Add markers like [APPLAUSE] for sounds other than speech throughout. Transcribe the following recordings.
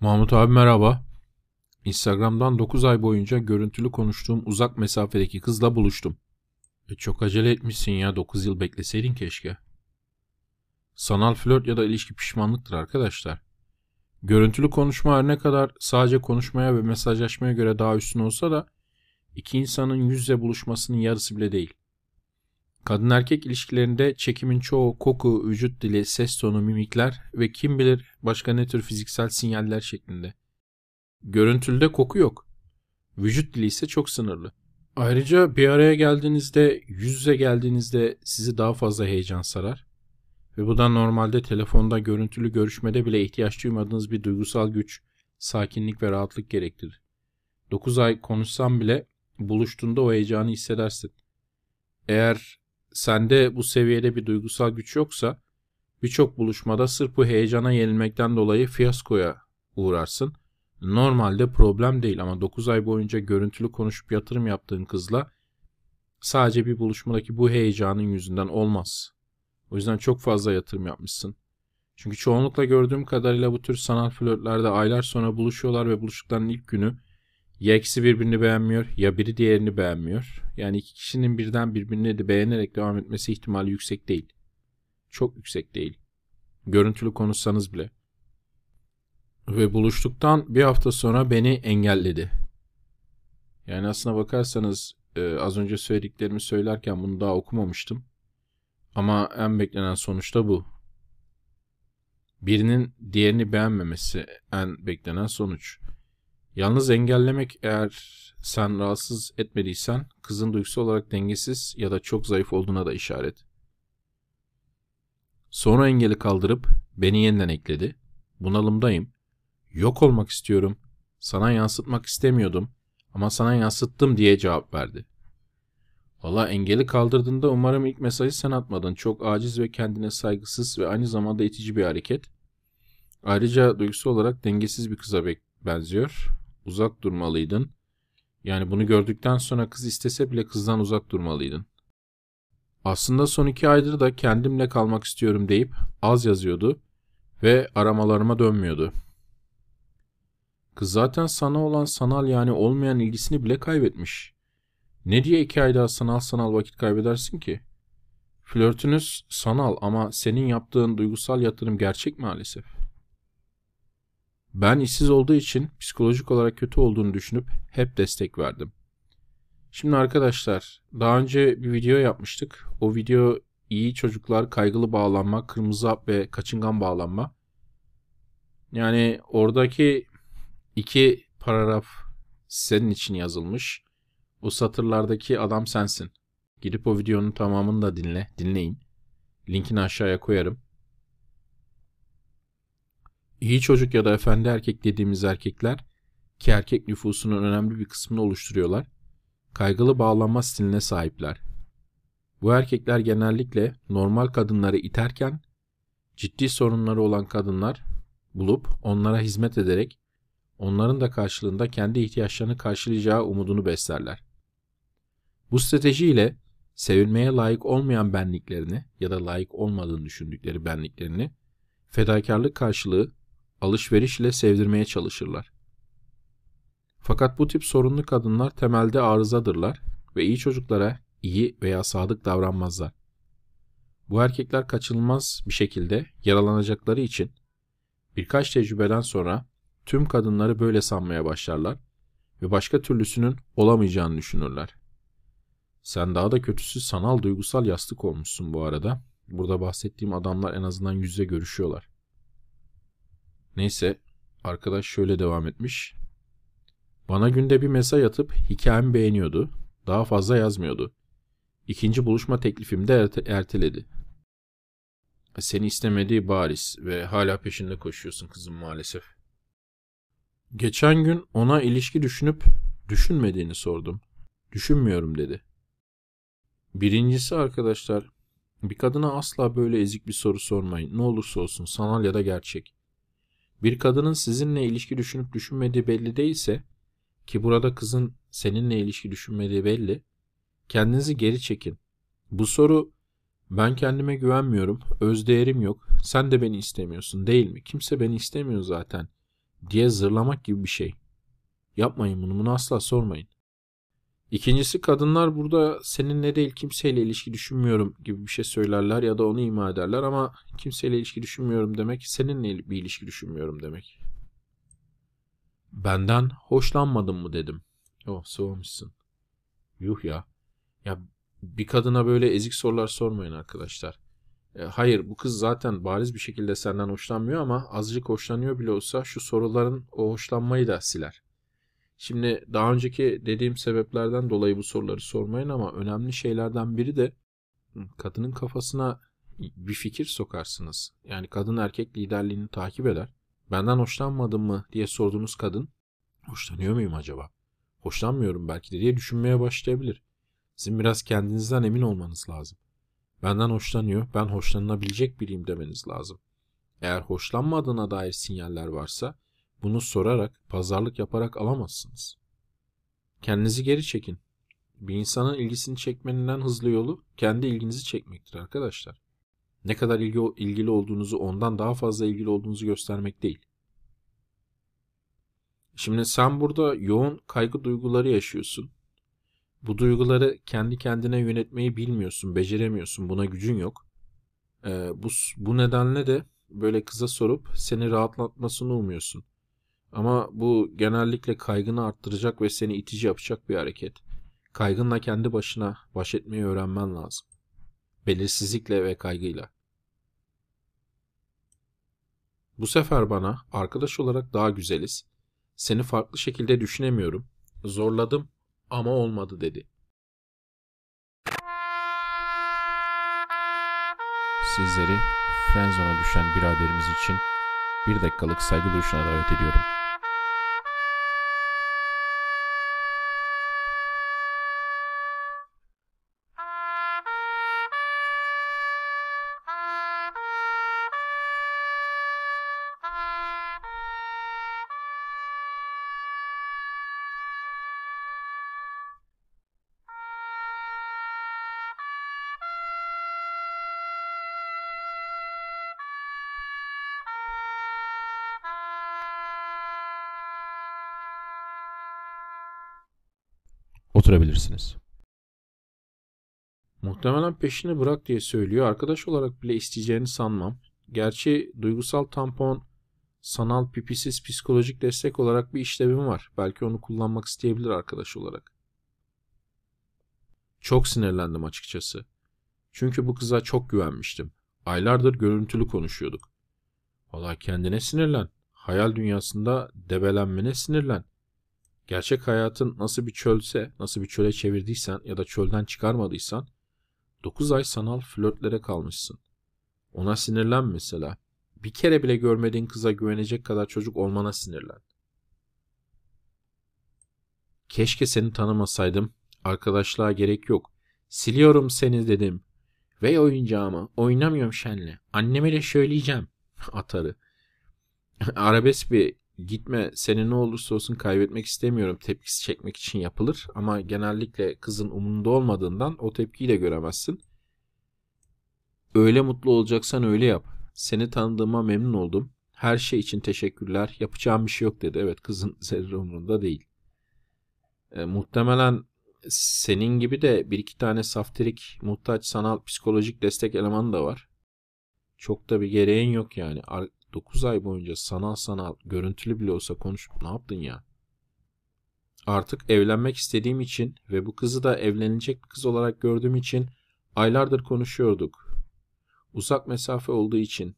Mahmut abi merhaba. Instagram'dan 9 ay boyunca görüntülü konuştuğum uzak mesafedeki kızla buluştum. E çok acele etmişsin ya 9 yıl bekleseydin keşke. Sanal flört ya da ilişki pişmanlıktır arkadaşlar. Görüntülü konuşma her ne kadar sadece konuşmaya ve mesajlaşmaya göre daha üstün olsa da iki insanın yüz yüze buluşmasının yarısı bile değil. Kadın erkek ilişkilerinde çekimin çoğu koku, vücut dili, ses tonu, mimikler ve kim bilir başka ne tür fiziksel sinyaller şeklinde. Görüntülde koku yok. Vücut dili ise çok sınırlı. Ayrıca bir araya geldiğinizde, yüz yüze geldiğinizde sizi daha fazla heyecan sarar. Ve bu da normalde telefonda görüntülü görüşmede bile ihtiyaç duymadığınız bir duygusal güç, sakinlik ve rahatlık gerektirir. 9 ay konuşsam bile buluştuğunda o heyecanı hissedersin. Eğer sende bu seviyede bir duygusal güç yoksa birçok buluşmada sırf bu heyecana yenilmekten dolayı fiyaskoya uğrarsın. Normalde problem değil ama 9 ay boyunca görüntülü konuşup yatırım yaptığın kızla sadece bir buluşmadaki bu heyecanın yüzünden olmaz. O yüzden çok fazla yatırım yapmışsın. Çünkü çoğunlukla gördüğüm kadarıyla bu tür sanal flörtlerde aylar sonra buluşuyorlar ve buluştuklarının ilk günü ya ikisi birbirini beğenmiyor ya biri diğerini beğenmiyor. Yani iki kişinin birden birbirini de beğenerek devam etmesi ihtimali yüksek değil. Çok yüksek değil. Görüntülü konuşsanız bile. Ve buluştuktan bir hafta sonra beni engelledi. Yani aslına bakarsanız e, az önce söylediklerimi söylerken bunu daha okumamıştım. Ama en beklenen sonuç da bu. Birinin diğerini beğenmemesi en beklenen sonuç. Yalnız engellemek eğer sen rahatsız etmediysen kızın duygusu olarak dengesiz ya da çok zayıf olduğuna da işaret. Sonra engeli kaldırıp beni yeniden ekledi. Bunalımdayım. Yok olmak istiyorum. Sana yansıtmak istemiyordum ama sana yansıttım diye cevap verdi. Valla engeli kaldırdığında umarım ilk mesajı sen atmadın. Çok aciz ve kendine saygısız ve aynı zamanda itici bir hareket. Ayrıca duygusu olarak dengesiz bir kıza benziyor uzak durmalıydın. Yani bunu gördükten sonra kız istese bile kızdan uzak durmalıydın. Aslında son iki aydır da kendimle kalmak istiyorum deyip az yazıyordu ve aramalarıma dönmüyordu. Kız zaten sana olan sanal yani olmayan ilgisini bile kaybetmiş. Ne diye iki ay daha sanal sanal vakit kaybedersin ki? Flörtünüz sanal ama senin yaptığın duygusal yatırım gerçek maalesef. Ben işsiz olduğu için psikolojik olarak kötü olduğunu düşünüp hep destek verdim. Şimdi arkadaşlar daha önce bir video yapmıştık. O video iyi çocuklar kaygılı bağlanma, kırmızı hap ve kaçıngan bağlanma. Yani oradaki iki paragraf senin için yazılmış. O satırlardaki adam sensin. Gidip o videonun tamamını da dinle, dinleyin. Linkini aşağıya koyarım. İyi çocuk ya da efendi erkek dediğimiz erkekler ki erkek nüfusunun önemli bir kısmını oluşturuyorlar. Kaygılı bağlanma stiline sahipler. Bu erkekler genellikle normal kadınları iterken ciddi sorunları olan kadınlar bulup onlara hizmet ederek onların da karşılığında kendi ihtiyaçlarını karşılayacağı umudunu beslerler. Bu stratejiyle sevilmeye layık olmayan benliklerini ya da layık olmadığını düşündükleri benliklerini fedakarlık karşılığı alışveriş ile sevdirmeye çalışırlar. Fakat bu tip sorunlu kadınlar temelde arızadırlar ve iyi çocuklara iyi veya sadık davranmazlar. Bu erkekler kaçınılmaz bir şekilde yaralanacakları için birkaç tecrübeden sonra tüm kadınları böyle sanmaya başlarlar ve başka türlüsünün olamayacağını düşünürler. Sen daha da kötüsü sanal duygusal yastık olmuşsun bu arada. Burada bahsettiğim adamlar en azından yüzle görüşüyorlar. Neyse arkadaş şöyle devam etmiş. Bana günde bir mesaj atıp hikayemi beğeniyordu. Daha fazla yazmıyordu. İkinci buluşma teklifimi de erte- erteledi. Seni istemediği bariz ve hala peşinde koşuyorsun kızım maalesef. Geçen gün ona ilişki düşünüp düşünmediğini sordum. Düşünmüyorum dedi. Birincisi arkadaşlar bir kadına asla böyle ezik bir soru sormayın. Ne olursa olsun sanal ya da gerçek. Bir kadının sizinle ilişki düşünüp düşünmediği belli değilse ki burada kızın seninle ilişki düşünmediği belli. Kendinizi geri çekin. Bu soru ben kendime güvenmiyorum, öz değerim yok, sen de beni istemiyorsun değil mi? Kimse beni istemiyor zaten diye zırlamak gibi bir şey. Yapmayın bunu, bunu asla sormayın. İkincisi kadınlar burada seninle değil kimseyle ilişki düşünmüyorum gibi bir şey söylerler ya da onu ima ederler ama kimseyle ilişki düşünmüyorum demek seninle bir ilişki düşünmüyorum demek. Benden hoşlanmadın mı dedim. Oh soğumuşsun. Yuh ya. Ya bir kadına böyle ezik sorular sormayın arkadaşlar. E, hayır bu kız zaten bariz bir şekilde senden hoşlanmıyor ama azıcık hoşlanıyor bile olsa şu soruların o hoşlanmayı da siler. Şimdi daha önceki dediğim sebeplerden dolayı bu soruları sormayın ama önemli şeylerden biri de kadının kafasına bir fikir sokarsınız. Yani kadın erkek liderliğini takip eder. Benden hoşlanmadın mı diye sorduğunuz kadın hoşlanıyor muyum acaba? Hoşlanmıyorum belki de diye düşünmeye başlayabilir. Sizin biraz kendinizden emin olmanız lazım. Benden hoşlanıyor, ben hoşlanılabilecek biriyim demeniz lazım. Eğer hoşlanmadığına dair sinyaller varsa bunu sorarak, pazarlık yaparak alamazsınız. Kendinizi geri çekin. Bir insanın ilgisini çekmenin en hızlı yolu kendi ilginizi çekmektir arkadaşlar. Ne kadar ilgi, ilgili olduğunuzu ondan daha fazla ilgili olduğunuzu göstermek değil. Şimdi sen burada yoğun kaygı duyguları yaşıyorsun. Bu duyguları kendi kendine yönetmeyi bilmiyorsun, beceremiyorsun, buna gücün yok. Ee, bu, bu nedenle de böyle kıza sorup seni rahatlatmasını umuyorsun. Ama bu genellikle kaygını arttıracak ve seni itici yapacak bir hareket. Kaygınla kendi başına baş etmeyi öğrenmen lazım. Belirsizlikle ve kaygıyla. Bu sefer bana arkadaş olarak daha güzeliz. Seni farklı şekilde düşünemiyorum. Zorladım ama olmadı dedi. Sizleri Frenzone'a düşen biraderimiz için bir dakikalık saygı duruşuna davet ediyorum. Oturabilirsiniz. Muhtemelen peşini bırak diye söylüyor. Arkadaş olarak bile isteyeceğini sanmam. Gerçi duygusal tampon sanal pipisiz psikolojik destek olarak bir işlevim var. Belki onu kullanmak isteyebilir arkadaş olarak. Çok sinirlendim açıkçası. Çünkü bu kıza çok güvenmiştim. Aylardır görüntülü konuşuyorduk. Valla kendine sinirlen. Hayal dünyasında debelenmene sinirlen. Gerçek hayatın nasıl bir çölse, nasıl bir çöle çevirdiysen ya da çölden çıkarmadıysan 9 ay sanal flörtlere kalmışsın. Ona sinirlen mesela. Bir kere bile görmediğin kıza güvenecek kadar çocuk olmana sinirlen. Keşke seni tanımasaydım. Arkadaşlığa gerek yok. Siliyorum seni dedim. Ve oyuncağımı oynamıyorum şenle. Anneme de söyleyeceğim. [LAUGHS] Atarı. [LAUGHS] Arabesk bir gitme seni ne olursa olsun kaybetmek istemiyorum tepkisi çekmek için yapılır. Ama genellikle kızın umurunda olmadığından o tepkiyi de göremezsin. Öyle mutlu olacaksan öyle yap. Seni tanıdığıma memnun oldum. Her şey için teşekkürler. Yapacağım bir şey yok dedi. Evet kızın [LAUGHS] zerre umurunda değil. E, muhtemelen senin gibi de bir iki tane saftirik, muhtaç sanal psikolojik destek elemanı da var. Çok da bir gereğin yok yani. 9 ay boyunca sanal sanal görüntülü bile olsa konuşup ne yaptın ya? Artık evlenmek istediğim için ve bu kızı da evlenecek bir kız olarak gördüğüm için aylardır konuşuyorduk. Uzak mesafe olduğu için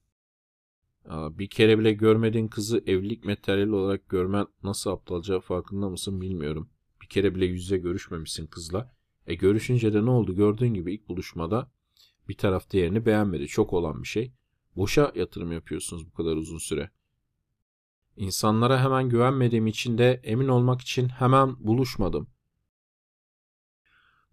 bir kere bile görmediğin kızı evlilik materyali olarak görmen nasıl aptalca farkında mısın bilmiyorum. Bir kere bile yüzle görüşmemişsin kızla. E görüşünce de ne oldu gördüğün gibi ilk buluşmada bir taraf diğerini beğenmedi. Çok olan bir şey. Boşa yatırım yapıyorsunuz bu kadar uzun süre. İnsanlara hemen güvenmediğim için de emin olmak için hemen buluşmadım.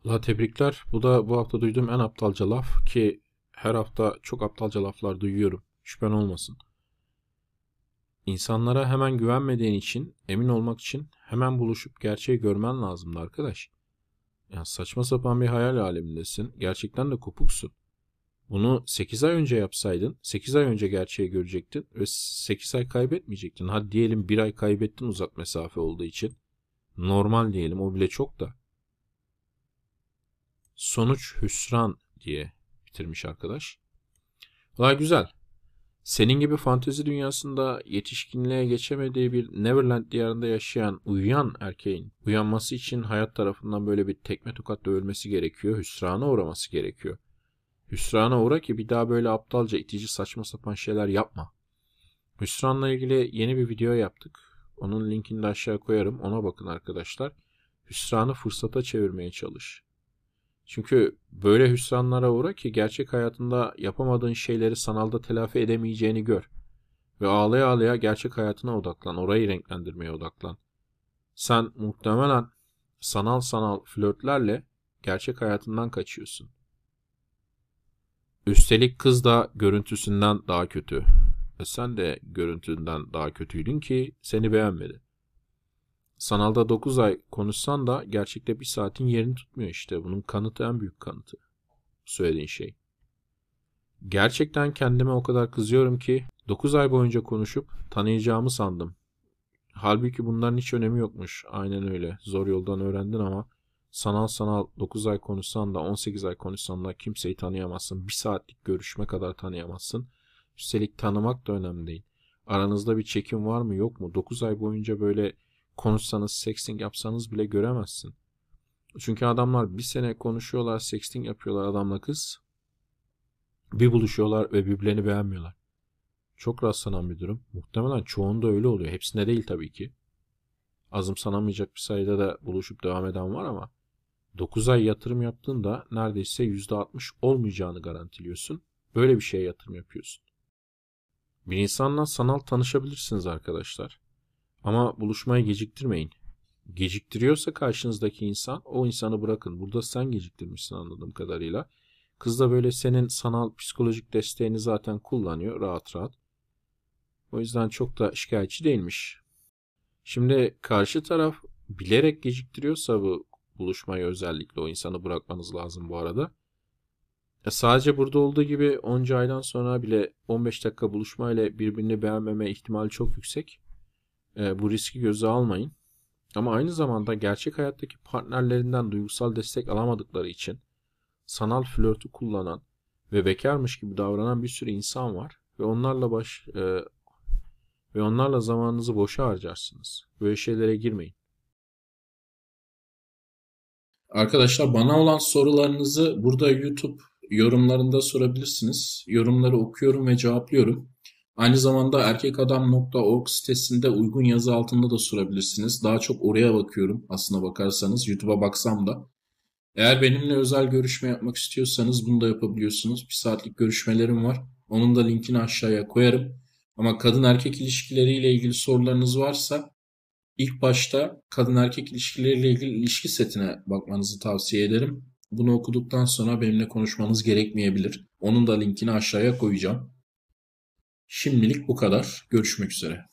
La tebrikler. Bu da bu hafta duyduğum en aptalca laf ki her hafta çok aptalca laflar duyuyorum. Şüphen olmasın. İnsanlara hemen güvenmediğin için, emin olmak için hemen buluşup gerçeği görmen lazımdı arkadaş. Ya saçma sapan bir hayal alemindesin. Gerçekten de kopuksun. Bunu 8 ay önce yapsaydın 8 ay önce gerçeği görecektin ve 8 ay kaybetmeyecektin. Hadi diyelim 1 ay kaybettin uzak mesafe olduğu için. Normal diyelim o bile çok da. Sonuç hüsran diye bitirmiş arkadaş. Vay güzel. Senin gibi fantezi dünyasında yetişkinliğe geçemediği bir Neverland diyarında yaşayan uyuyan erkeğin uyanması için hayat tarafından böyle bir tekme tokat dövülmesi gerekiyor. Hüsrana uğraması gerekiyor. Hüsrana uğra ki bir daha böyle aptalca itici saçma sapan şeyler yapma. Hüsranla ilgili yeni bir video yaptık. Onun linkini de aşağı koyarım. Ona bakın arkadaşlar. Hüsranı fırsata çevirmeye çalış. Çünkü böyle hüsranlara uğra ki gerçek hayatında yapamadığın şeyleri sanalda telafi edemeyeceğini gör. Ve ağlaya ağlaya gerçek hayatına odaklan. Orayı renklendirmeye odaklan. Sen muhtemelen sanal sanal flörtlerle gerçek hayatından kaçıyorsun. Üstelik kız da görüntüsünden daha kötü. E sen de görüntünden daha kötüydün ki seni beğenmedi. Sanalda 9 ay konuşsan da gerçekte bir saatin yerini tutmuyor işte. Bunun kanıtı en büyük kanıtı. Söylediğin şey. Gerçekten kendime o kadar kızıyorum ki 9 ay boyunca konuşup tanıyacağımı sandım. Halbuki bunların hiç önemi yokmuş. Aynen öyle. Zor yoldan öğrendin ama sanal sanal 9 ay konuşsan da 18 ay konuşsan da kimseyi tanıyamazsın. Bir saatlik görüşme kadar tanıyamazsın. Üstelik tanımak da önemli değil. Aranızda bir çekim var mı yok mu? 9 ay boyunca böyle konuşsanız, sexting yapsanız bile göremezsin. Çünkü adamlar bir sene konuşuyorlar, sexting yapıyorlar adamla kız. Bir buluşuyorlar ve birbirlerini beğenmiyorlar. Çok rastlanan bir durum. Muhtemelen çoğunda öyle oluyor. Hepsinde değil tabii ki. Azımsanamayacak bir sayıda da buluşup devam eden var ama 9 ay yatırım yaptığında neredeyse %60 olmayacağını garantiliyorsun. Böyle bir şeye yatırım yapıyorsun. Bir insanla sanal tanışabilirsiniz arkadaşlar. Ama buluşmayı geciktirmeyin. Geciktiriyorsa karşınızdaki insan o insanı bırakın. Burada sen geciktirmişsin anladığım kadarıyla. Kız da böyle senin sanal psikolojik desteğini zaten kullanıyor rahat rahat. O yüzden çok da şikayetçi değilmiş. Şimdi karşı taraf bilerek geciktiriyorsa bu buluşmayı özellikle o insanı bırakmanız lazım bu arada. E sadece burada olduğu gibi onca aydan sonra bile 15 dakika buluşmayla birbirini beğenmeme ihtimali çok yüksek. E, bu riski göze almayın. Ama aynı zamanda gerçek hayattaki partnerlerinden duygusal destek alamadıkları için sanal flörtü kullanan ve bekarmış gibi davranan bir sürü insan var ve onlarla baş e, ve onlarla zamanınızı boşa harcarsınız. Böyle şeylere girmeyin. Arkadaşlar bana olan sorularınızı burada YouTube yorumlarında sorabilirsiniz. Yorumları okuyorum ve cevaplıyorum. Aynı zamanda erkekadam.org sitesinde uygun yazı altında da sorabilirsiniz. Daha çok oraya bakıyorum aslına bakarsanız. YouTube'a baksam da. Eğer benimle özel görüşme yapmak istiyorsanız bunu da yapabiliyorsunuz. Bir saatlik görüşmelerim var. Onun da linkini aşağıya koyarım. Ama kadın erkek ilişkileriyle ilgili sorularınız varsa ilk başta kadın erkek ilişkileriyle ilgili ilişki setine bakmanızı tavsiye ederim. Bunu okuduktan sonra benimle konuşmanız gerekmeyebilir. Onun da linkini aşağıya koyacağım. Şimdilik bu kadar. Görüşmek üzere.